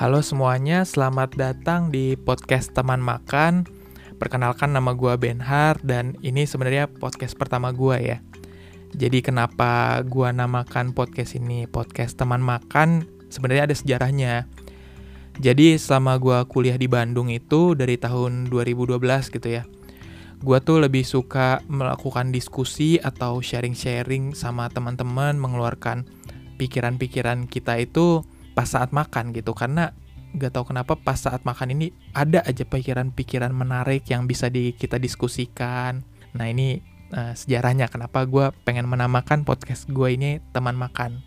Halo semuanya, selamat datang di podcast teman makan. Perkenalkan nama gue Benhar dan ini sebenarnya podcast pertama gue ya. Jadi kenapa gue namakan podcast ini podcast teman makan? Sebenarnya ada sejarahnya. Jadi selama gue kuliah di Bandung itu dari tahun 2012 gitu ya. Gue tuh lebih suka melakukan diskusi atau sharing-sharing sama teman-teman mengeluarkan pikiran-pikiran kita itu pas saat makan gitu karena gak tahu kenapa pas saat makan ini ada aja pikiran-pikiran menarik yang bisa di, kita diskusikan. Nah ini uh, sejarahnya kenapa gue pengen menamakan podcast gue ini teman makan.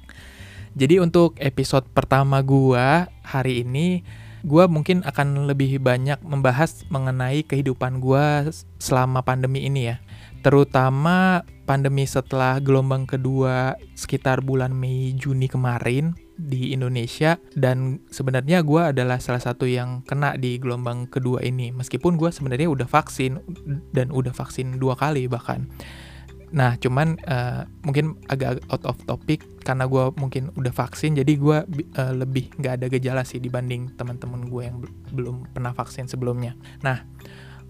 Jadi untuk episode pertama gue hari ini gue mungkin akan lebih banyak membahas mengenai kehidupan gue selama pandemi ini ya. Terutama pandemi setelah gelombang kedua sekitar bulan Mei Juni kemarin di Indonesia dan sebenarnya gue adalah salah satu yang kena di gelombang kedua ini. Meskipun gue sebenarnya udah vaksin dan udah vaksin dua kali bahkan. Nah cuman uh, mungkin agak out of topic karena gue mungkin udah vaksin jadi gue uh, lebih nggak ada gejala sih dibanding teman-teman gue yang belum pernah vaksin sebelumnya. Nah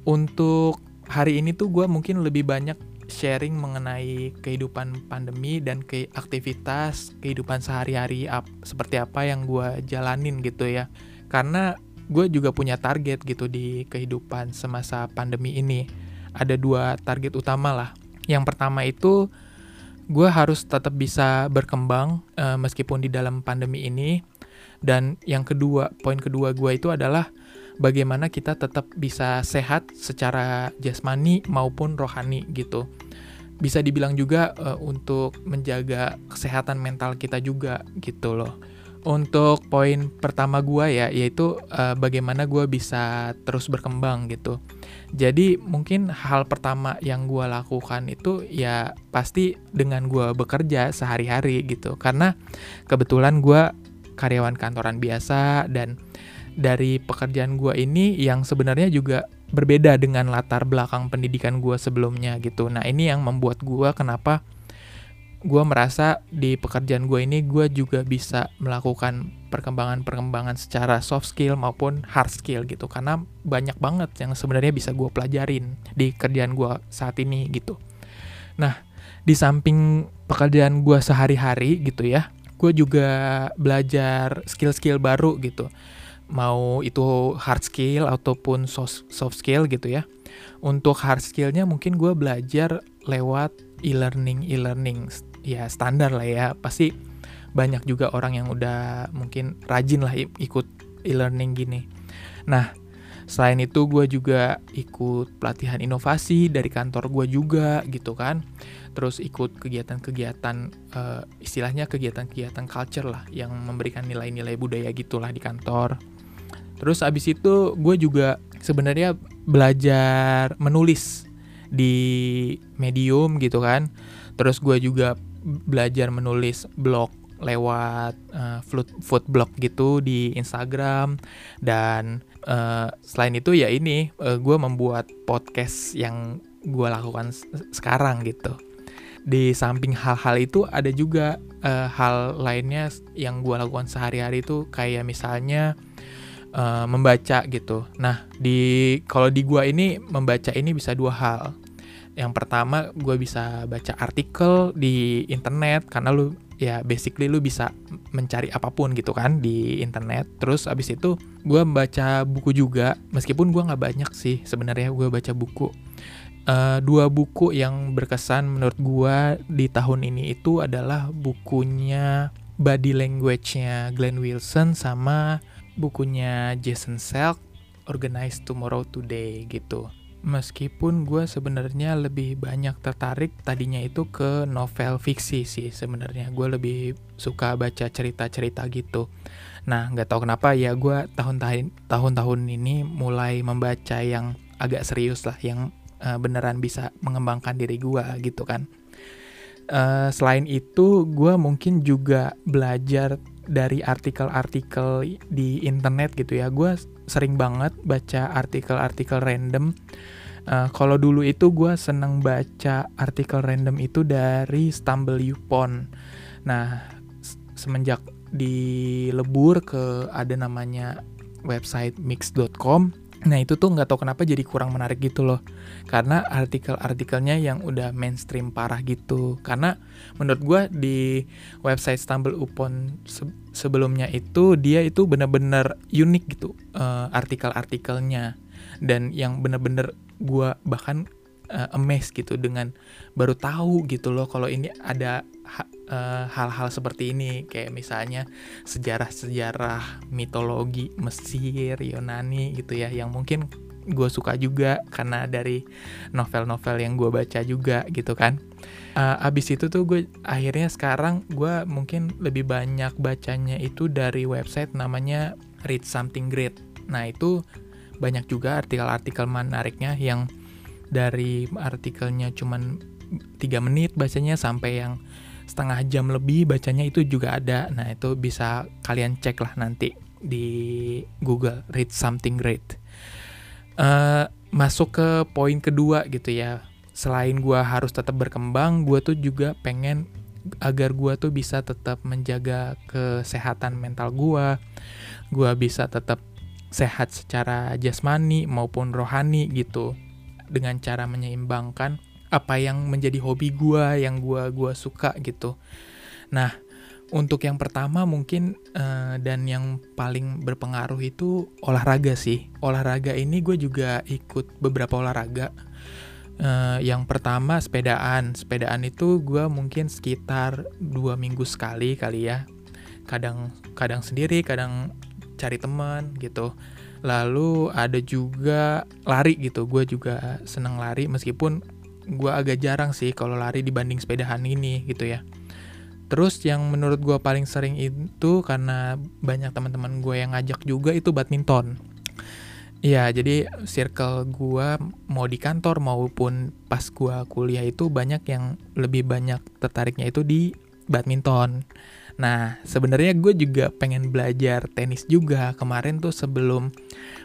untuk hari ini tuh gue mungkin lebih banyak sharing mengenai kehidupan pandemi dan ke aktivitas kehidupan sehari-hari ap, seperti apa yang gue jalanin gitu ya. Karena gue juga punya target gitu di kehidupan semasa pandemi ini. Ada dua target utama lah. Yang pertama itu gue harus tetap bisa berkembang uh, meskipun di dalam pandemi ini. Dan yang kedua poin kedua gue itu adalah bagaimana kita tetap bisa sehat secara jasmani maupun rohani gitu. Bisa dibilang juga uh, untuk menjaga kesehatan mental kita juga gitu loh. Untuk poin pertama gue ya, yaitu uh, bagaimana gue bisa terus berkembang gitu. Jadi mungkin hal pertama yang gue lakukan itu ya pasti dengan gue bekerja sehari-hari gitu. Karena kebetulan gue karyawan kantoran biasa dan dari pekerjaan gue ini yang sebenarnya juga berbeda dengan latar belakang pendidikan gue sebelumnya gitu. Nah ini yang membuat gue kenapa gue merasa di pekerjaan gue ini gue juga bisa melakukan perkembangan-perkembangan secara soft skill maupun hard skill gitu karena banyak banget yang sebenarnya bisa gue pelajarin di kerjaan gue saat ini gitu. Nah di samping pekerjaan gue sehari-hari gitu ya, gue juga belajar skill-skill baru gitu mau itu hard skill ataupun soft, skill gitu ya. Untuk hard skillnya mungkin gue belajar lewat e-learning e-learning ya standar lah ya pasti banyak juga orang yang udah mungkin rajin lah ikut e-learning gini. Nah selain itu gue juga ikut pelatihan inovasi dari kantor gue juga gitu kan. Terus ikut kegiatan-kegiatan uh, istilahnya kegiatan-kegiatan culture lah yang memberikan nilai-nilai budaya gitulah di kantor Terus abis itu gue juga sebenarnya belajar menulis di medium gitu kan. Terus gue juga belajar menulis blog lewat uh, food, food blog gitu di Instagram dan uh, selain itu ya ini uh, gue membuat podcast yang gue lakukan sekarang gitu di samping hal-hal itu ada juga uh, hal lainnya yang gue lakukan sehari-hari itu kayak misalnya uh, membaca gitu. Nah, di kalau di gua ini membaca ini bisa dua hal. Yang pertama, gue bisa baca artikel di internet karena lu ya basically lu bisa mencari apa pun gitu kan di internet. Terus abis itu gue membaca buku juga, meskipun gue nggak banyak sih sebenarnya gue baca buku. Uh, dua buku yang berkesan menurut gue di tahun ini itu adalah bukunya Body Language-nya Glenn Wilson sama bukunya Jason Selk Organize Tomorrow Today gitu. Meskipun gue sebenarnya lebih banyak tertarik tadinya itu ke novel fiksi sih sebenarnya gue lebih suka baca cerita-cerita gitu. Nah nggak tahu kenapa ya gue tahun-tahun tahun-tahun ini mulai membaca yang agak serius lah, yang uh, beneran bisa mengembangkan diri gue gitu kan. Uh, selain itu, gue mungkin juga belajar dari artikel-artikel di internet gitu ya. Gue sering banget baca artikel-artikel random. Uh, kalau dulu itu gue seneng baca artikel random itu dari Stumble Upon. Nah semenjak dilebur ke ada namanya website mix.com Nah itu tuh nggak tahu kenapa jadi kurang menarik gitu loh. Karena artikel-artikelnya yang udah mainstream parah gitu. Karena menurut gue di website Stumble Upon se sebelumnya itu Dia itu bener-bener unik gitu uh, artikel-artikelnya. Dan yang bener-bener gue bahkan uh, amazed gitu dengan baru tahu gitu loh kalau ini ada Eh, hal-hal uh, seperti ini kayak misalnya sejarah-sejarah mitologi Mesir, Yunani gitu ya yang mungkin gue suka juga karena dari novel-novel yang gue baca juga gitu kan. Uh, abis itu tuh gue akhirnya sekarang gue mungkin lebih banyak bacanya itu dari website namanya Read Something Great. Nah itu banyak juga artikel-artikel menariknya yang dari artikelnya cuman tiga menit bacanya sampai yang setengah jam lebih bacanya itu juga ada. Nah, itu bisa kalian cek lah nanti di Google Read Something Great. Uh, masuk ke poin kedua gitu ya. Selain gue harus tetap berkembang, gue tuh juga pengen agar gue tuh bisa tetap menjaga kesehatan mental gue. Gue bisa tetap sehat secara jasmani maupun rohani gitu. Dengan cara menyeimbangkan apa yang menjadi hobi gue yang gue gua suka gitu. Nah untuk yang pertama mungkin uh, dan yang paling berpengaruh itu olahraga sih. Olahraga ini gue juga ikut beberapa olahraga. Uh, yang pertama sepedaan. Sepedaan itu gue mungkin sekitar dua minggu sekali kali ya. Kadang kadang sendiri kadang cari teman gitu lalu ada juga lari gitu gue juga seneng lari meskipun gue agak jarang sih kalau lari dibanding sepedahan ini gitu ya. Terus yang menurut gue paling sering itu karena banyak teman-teman gue yang ngajak juga itu badminton. Iya, jadi circle gue mau di kantor maupun pas gue kuliah itu banyak yang lebih banyak tertariknya itu di badminton. Nah, sebenarnya gue juga pengen belajar tenis juga. Kemarin tuh sebelum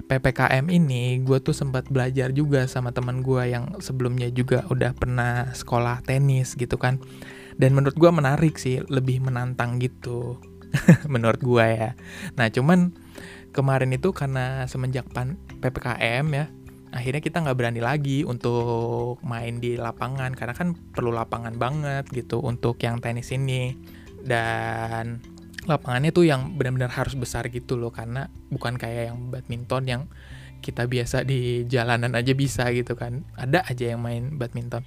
PPKM ini, gue tuh sempat belajar juga sama teman gue yang sebelumnya juga udah pernah sekolah tenis gitu kan. Dan menurut gue menarik sih, lebih menantang gitu. menurut gue ya. Nah, cuman kemarin itu karena semenjak pan PPKM ya, akhirnya kita nggak berani lagi untuk main di lapangan karena kan perlu lapangan banget gitu untuk yang tenis ini dan lapangannya tuh yang benar-benar harus besar gitu loh karena bukan kayak yang badminton yang kita biasa di jalanan aja bisa gitu kan. Ada aja yang main badminton.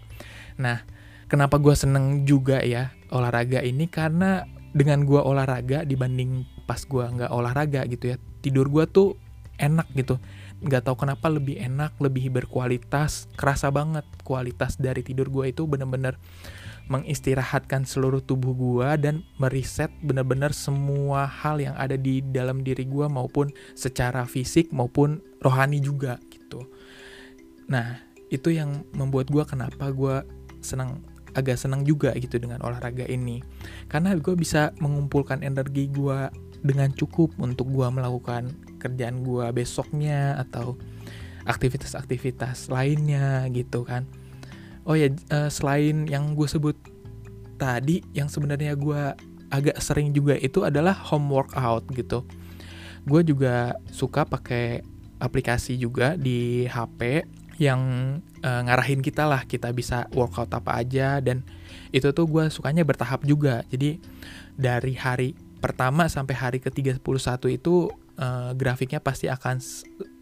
Nah kenapa gue seneng juga ya olahraga ini? Karena dengan gue olahraga dibanding pas gue nggak olahraga gitu ya tidur gue tuh enak gitu. Nggak tahu kenapa lebih enak lebih berkualitas kerasa banget kualitas dari tidur gue itu bener-bener mengistirahatkan seluruh tubuh gua dan meriset benar-benar semua hal yang ada di dalam diri gua maupun secara fisik maupun rohani juga gitu. Nah, itu yang membuat gua kenapa gua senang agak senang juga gitu dengan olahraga ini. Karena gue bisa mengumpulkan energi gua dengan cukup untuk gua melakukan kerjaan gua besoknya atau aktivitas-aktivitas lainnya gitu kan. Oh ya, uh, selain yang gue sebut tadi, yang sebenarnya gue agak sering juga itu adalah home workout gitu. Gue juga suka pakai aplikasi juga di HP yang uh, ngarahin kita lah kita bisa workout apa aja dan itu tuh gue sukanya bertahap juga. Jadi dari hari pertama sampai hari ke-31 itu uh, grafiknya pasti akan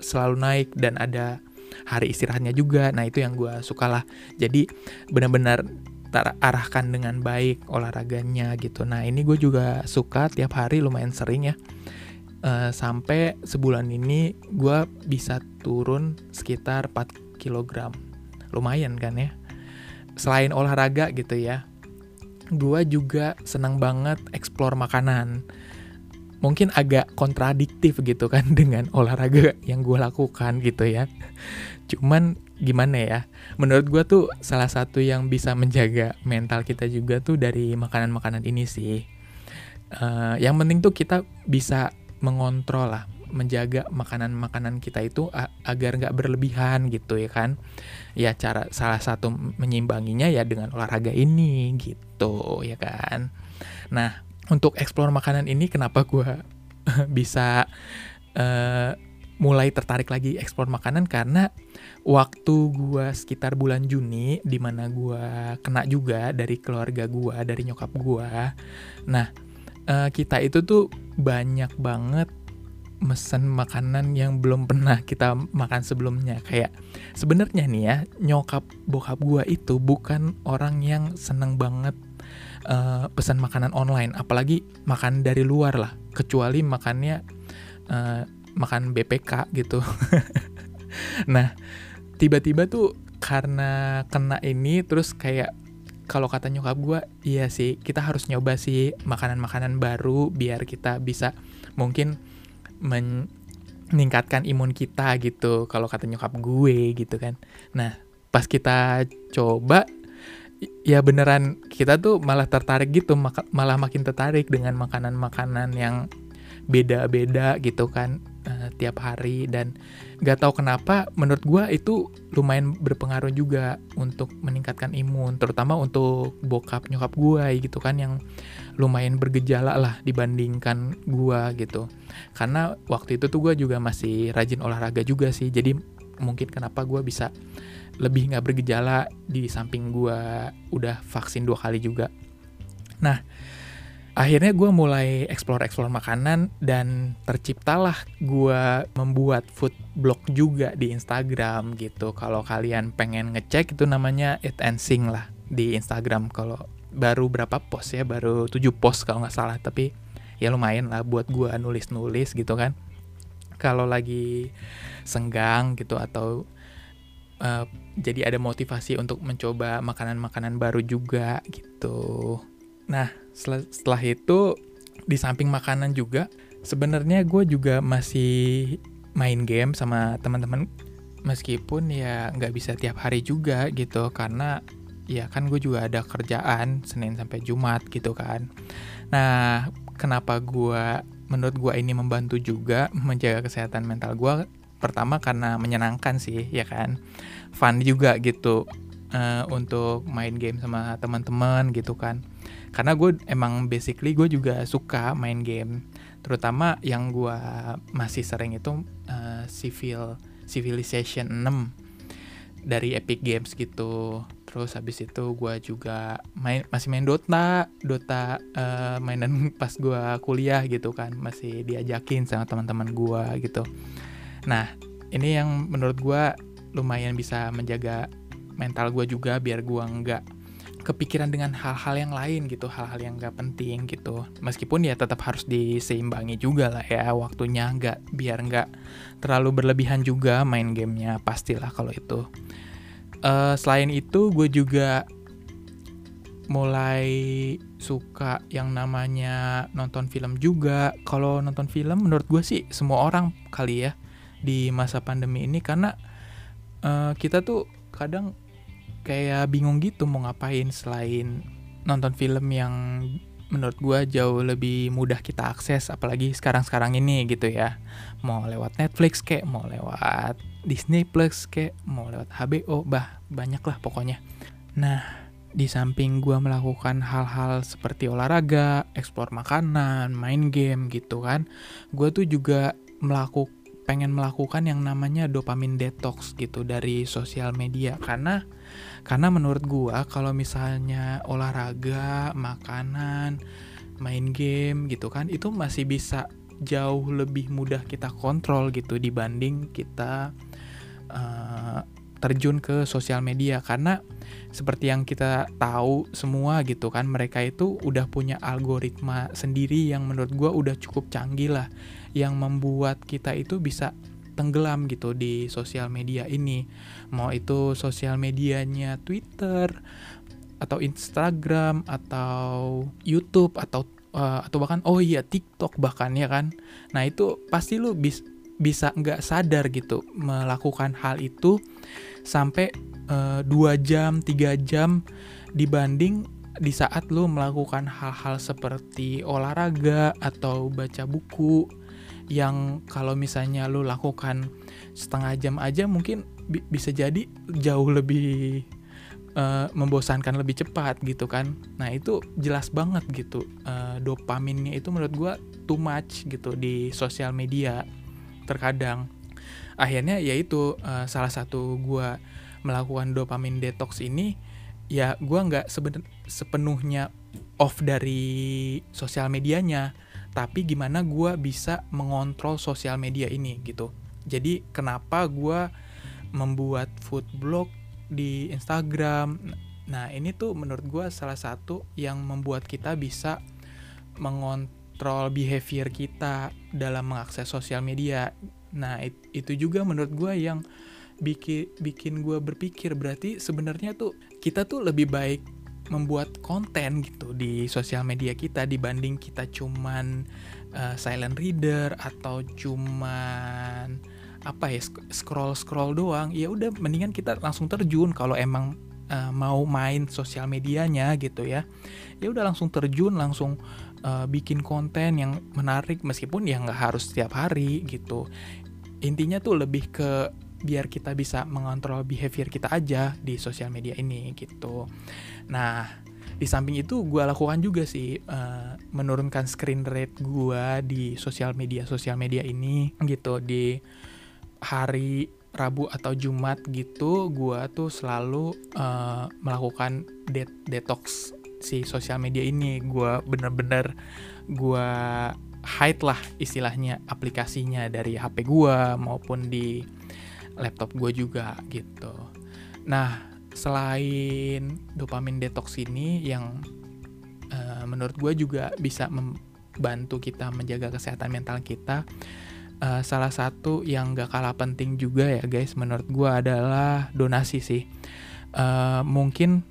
selalu naik dan ada hari istirahatnya juga. Nah itu yang gue suka lah jadi benar-benar terarahkan dengan baik olahraganya gitu. Nah ini gue juga suka tiap hari lumayan sering ya. Uh, sampai sebulan ini gue bisa turun sekitar 4 kg lumayan kan ya? Selain olahraga gitu ya gue juga senang banget explore makanan mungkin agak kontradiktif gitu kan dengan olahraga yang gue lakukan gitu ya. Cuman gimana ya, menurut gue tuh salah satu yang bisa menjaga mental kita juga tuh dari makanan-makanan ini sih. Uh, yang penting tuh kita bisa mengontrol lah, menjaga makanan-makanan kita itu agar nggak berlebihan gitu ya kan. Ya cara salah satu menyimbanginya ya dengan olahraga ini gitu ya kan. Nah untuk explore makanan ini kenapa gue bisa uh, mulai tertarik lagi ekspor makanan? Karena waktu gue sekitar bulan Juni di mana gue kena juga dari keluarga gue dari nyokap gue nah uh, kita itu tuh banyak banget mesen makanan yang belum pernah kita makan sebelumnya. Kayak sebenarnya nih ya nyokap bokap gue itu bukan orang yang seneng banget uh, pesan makanan online apalagi makan dari luar lah kecuali makannya uh, makan BPK gitu. Nah tiba-tiba tuh karena kena ini terus kayak kalau kata nyokap gue iya sih kita harus nyoba sih makanan-makanan baru biar kita bisa mungkin meningkatkan imun kita gitu kalau kata nyokap gue gitu kan. Nah pas kita coba ya beneran kita tuh malah tertarik gitu malah makin tertarik dengan makanan-makanan yang beda-beda gitu kan uh, tiap hari. Dan gak tahu kenapa menurut gue itu lumayan berpengaruh juga untuk meningkatkan imun terutama untuk bokap nyokap gue gitu kan yang lumayan bergejala lah dibandingkan gue gitu. Karena waktu itu tuh gue juga masih rajin olahraga juga sih jadi mungkin kenapa gue bisa lebih nggak bergejala di samping gue udah vaksin dua kali juga nah akhirnya gue mulai explore-explore makanan dan terciptalah gue membuat food blog juga di Instagram gitu. Kalau kalian pengen ngecek itu namanya Eat and Sing lah di Instagram. Kalau baru berapa post ya, baru 7 post kalau nggak salah. Tapi ya lumayan lah buat gue nulis-nulis gitu kan. Kalau lagi senggang gitu atau uh, jadi ada motivasi untuk mencoba makanan-makanan baru juga gitu. Nah, setelah, setelah itu di samping makanan juga sebenarnya gue juga masih main game sama teman-teman meskipun ya nggak bisa tiap hari juga gitu karena ya kan gue juga ada kerjaan Senin sampai Jumat gitu kan nah kenapa gue menurut gue ini membantu juga menjaga kesehatan mental gue pertama karena menyenangkan sih ya kan? Fun juga gitu uh, untuk main game sama teman-teman gitu kan. Karena gue emang basically gue juga suka main game. Terutama yang gue masih sering itu uh, Civil Civilization 6 dari Epic Games gitu. Terus habis itu gue juga main masih main Dota Dota uh, mainan pas gue kuliah gitu kan. Masih diajakin sama teman-teman gue gitu nah ini yang menurut gue lumayan bisa menjaga mental gue juga biar gue nggak kepikiran dengan hal-hal yang lain gitu hal-hal yang nggak penting gitu. Meskipun ya tetap harus diseimbangi juga lah ya waktunya nggak biar nggak terlalu berlebihan juga main gamenya pastilah kalau itu. Uh, selain itu gue juga mulai suka yang namanya nonton film juga. Kalau nonton film menurut gue sih semua orang kali ya di masa pandemi ini karena uh, kita tuh kadang kayak bingung gitu mau ngapain selain nonton film yang menurut gue jauh lebih mudah kita akses apalagi sekarang-sekarang ini gitu ya. Mau lewat Netflix kayak mau lewat Disney Plus kayak mau lewat HBO bah banyak lah pokoknya. Nah di samping gue melakukan hal-hal seperti olahraga, eksplor makanan, main game gitu kan, gue tuh juga melakukan pengen melakukan yang namanya dopamin detox gitu dari sosial media. Karena karena menurut gua kalau misalnya olahraga, makanan, main game gitu kan itu masih bisa jauh lebih mudah kita kontrol gitu dibanding kita uh, terjun ke sosial media. Karena seperti yang kita tahu semua gitu kan mereka itu udah punya algoritma sendiri yang menurut gua udah cukup canggih lah yang membuat kita itu bisa tenggelam gitu di sosial media ini. Mau itu sosial medianya Twitter atau Instagram atau YouTube atau uh, atau bahkan oh iya TikTok bahkan ya kan. Nah, itu pasti lu bis, bisa nggak sadar gitu melakukan hal itu sampai eh, 2 jam, 3 jam dibanding di saat lu melakukan hal-hal seperti olahraga atau baca buku yang kalau misalnya lu lakukan setengah jam aja mungkin bi bisa jadi jauh lebih uh, membosankan lebih cepat gitu kan. Nah itu jelas banget gitu uh, dopaminnya itu menurut gue too much gitu di sosial media terkadang. Akhirnya yaitu uh, salah satu gue melakukan dopamin detox ini ya gue nggak sepenuhnya off dari sosial medianya tapi gimana gue bisa mengontrol sosial media ini gitu. Jadi kenapa gue membuat food blog di Instagram? Nah ini tuh menurut gue salah satu yang membuat kita bisa mengontrol behavior kita dalam mengakses sosial media. Nah it, itu juga menurut gue yang bikin bikin gue berpikir. Berarti sebenarnya tuh kita tuh lebih baik membuat konten gitu di sosial media kita dibanding kita cuman uh, silent reader atau cuman apa ya scroll scroll doang ya udah mendingan kita langsung terjun kalau emang uh, mau main sosial medianya gitu ya. Ya udah langsung terjun langsung uh, bikin konten yang menarik meskipun ya nggak harus setiap hari gitu. Intinya tuh lebih ke biar kita bisa mengontrol behavior kita aja di sosial media ini gitu. Nah di samping itu gue lakukan juga sih uh, menurunkan screen rate gue di sosial media sosial media ini gitu. Di hari Rabu atau Jumat gitu gue tuh selalu uh, melakukan det detox si sosial media ini. Gue bener-bener gue hide lah istilahnya aplikasinya dari HP gue maupun di laptop gue juga gitu. Nah selain dopamin detox ini yang uh, menurut gue juga bisa membantu kita menjaga kesehatan mental kita uh, salah satu yang gak kalah penting juga ya guys menurut gue adalah donasi sih. Uh, mungkin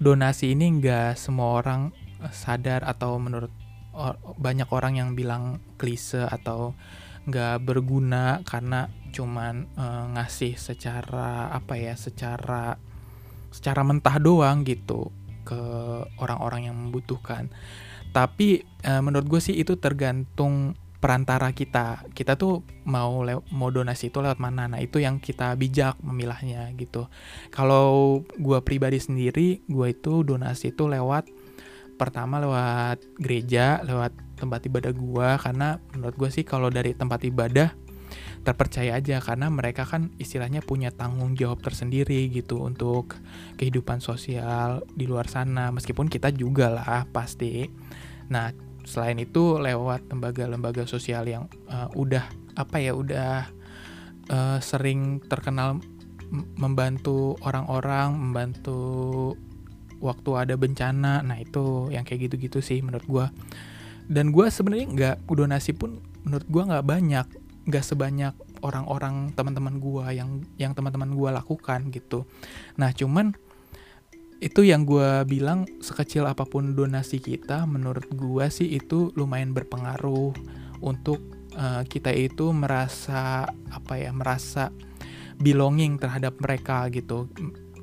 donasi ini nggak semua orang sadar atau menurut or, banyak orang yang bilang klise atau nggak berguna karena cuman uh, ngasih secara apa ya secara secara mentah doang gitu ke orang-orang yang membutuhkan. Tapi uh, menurut gue sih itu tergantung perantara kita. Kita tuh mau mau donasi itu lewat mana? Nah itu yang kita bijak memilahnya gitu. Kalau gue pribadi sendiri gue itu donasi itu lewat pertama lewat gereja lewat tempat ibadah gue karena menurut gue sih kalau dari tempat ibadah terpercaya aja karena mereka kan istilahnya punya tanggung jawab tersendiri gitu untuk kehidupan sosial di luar sana meskipun kita juga lah pasti. Nah selain itu lewat lembaga-lembaga sosial yang uh, udah apa ya udah uh, sering terkenal membantu orang-orang membantu waktu ada bencana nah itu yang kayak gitu-gitu sih menurut gue dan gue sebenarnya nggak donasi pun menurut gue nggak banyak. Nggak sebanyak orang-orang teman-teman gue yang yang teman-teman gue lakukan gitu. Nah cuman itu yang gue bilang sekecil apa pun donasi kita menurut gue sih itu lumayan berpengaruh untuk uh, kita itu merasa apa ya merasa belonging terhadap mereka gitu.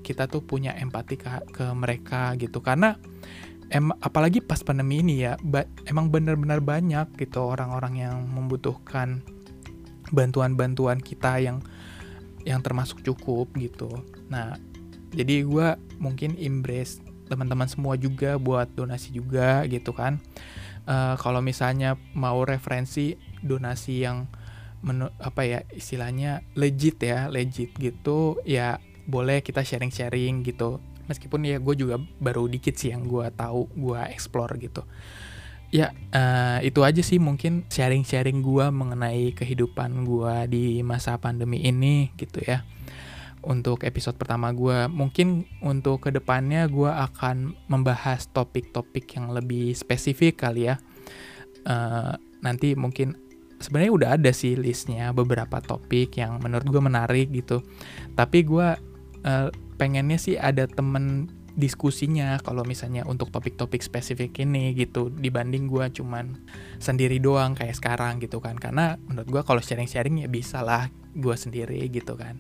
Kita tuh punya empati ke, ke mereka gitu. Karena em apalagi pas pandemi ini ya ba emang benar-benar banyak gitu orang-orang yang membutuhkan bantuan-bantuan kita yang yang termasuk cukup gitu. Nah, jadi gue mungkin embrace teman-teman semua juga buat donasi juga gitu kan. Uh, kalau misalnya mau referensi donasi yang menu, apa ya istilahnya legit ya, legit gitu ya boleh kita sharing-sharing gitu. Meskipun ya gue juga baru dikit sih yang gue tahu, gue explore gitu. Ya uh, itu aja sih mungkin sharing-sharing gue mengenai kehidupan gue di masa pandemi ini gitu ya. Untuk episode pertama gue mungkin untuk ke depannya gue akan membahas topik-topik yang lebih spesifik kali ya. Uh, nanti mungkin sebenarnya udah ada sih listnya beberapa topik yang menurut gue menarik gitu. Tapi gue uh, pengennya sih ada temen diskusinya kalau misalnya untuk topik-topik spesifik ini gitu. Dibanding gue cuman sendiri doang kayak sekarang gitu kan. Karena menurut gue kalau sharing-sharing ya bisa lah gue sendiri gitu kan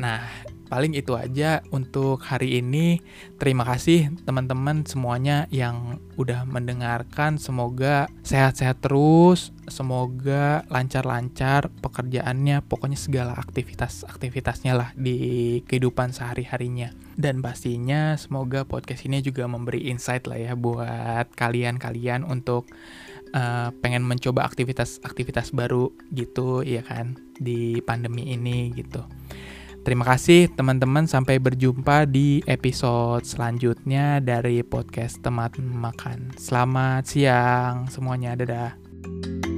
Nah, paling itu aja untuk hari ini. Terima kasih teman-teman semuanya yang udah mendengarkan. Semoga sehat-sehat terus, semoga lancar-lancar pekerjaannya, pokoknya segala aktivitas-aktivitasnya lah di kehidupan sehari-harinya. Dan pastinya semoga podcast ini juga memberi insight lah ya buat kalian-kalian untuk uh, pengen mencoba aktivitas-aktivitas baru gitu ya kan di pandemi ini gitu. Terima kasih teman-teman sampai berjumpa di episode selanjutnya dari podcast Teman Makan. Selamat siang semuanya, dadah.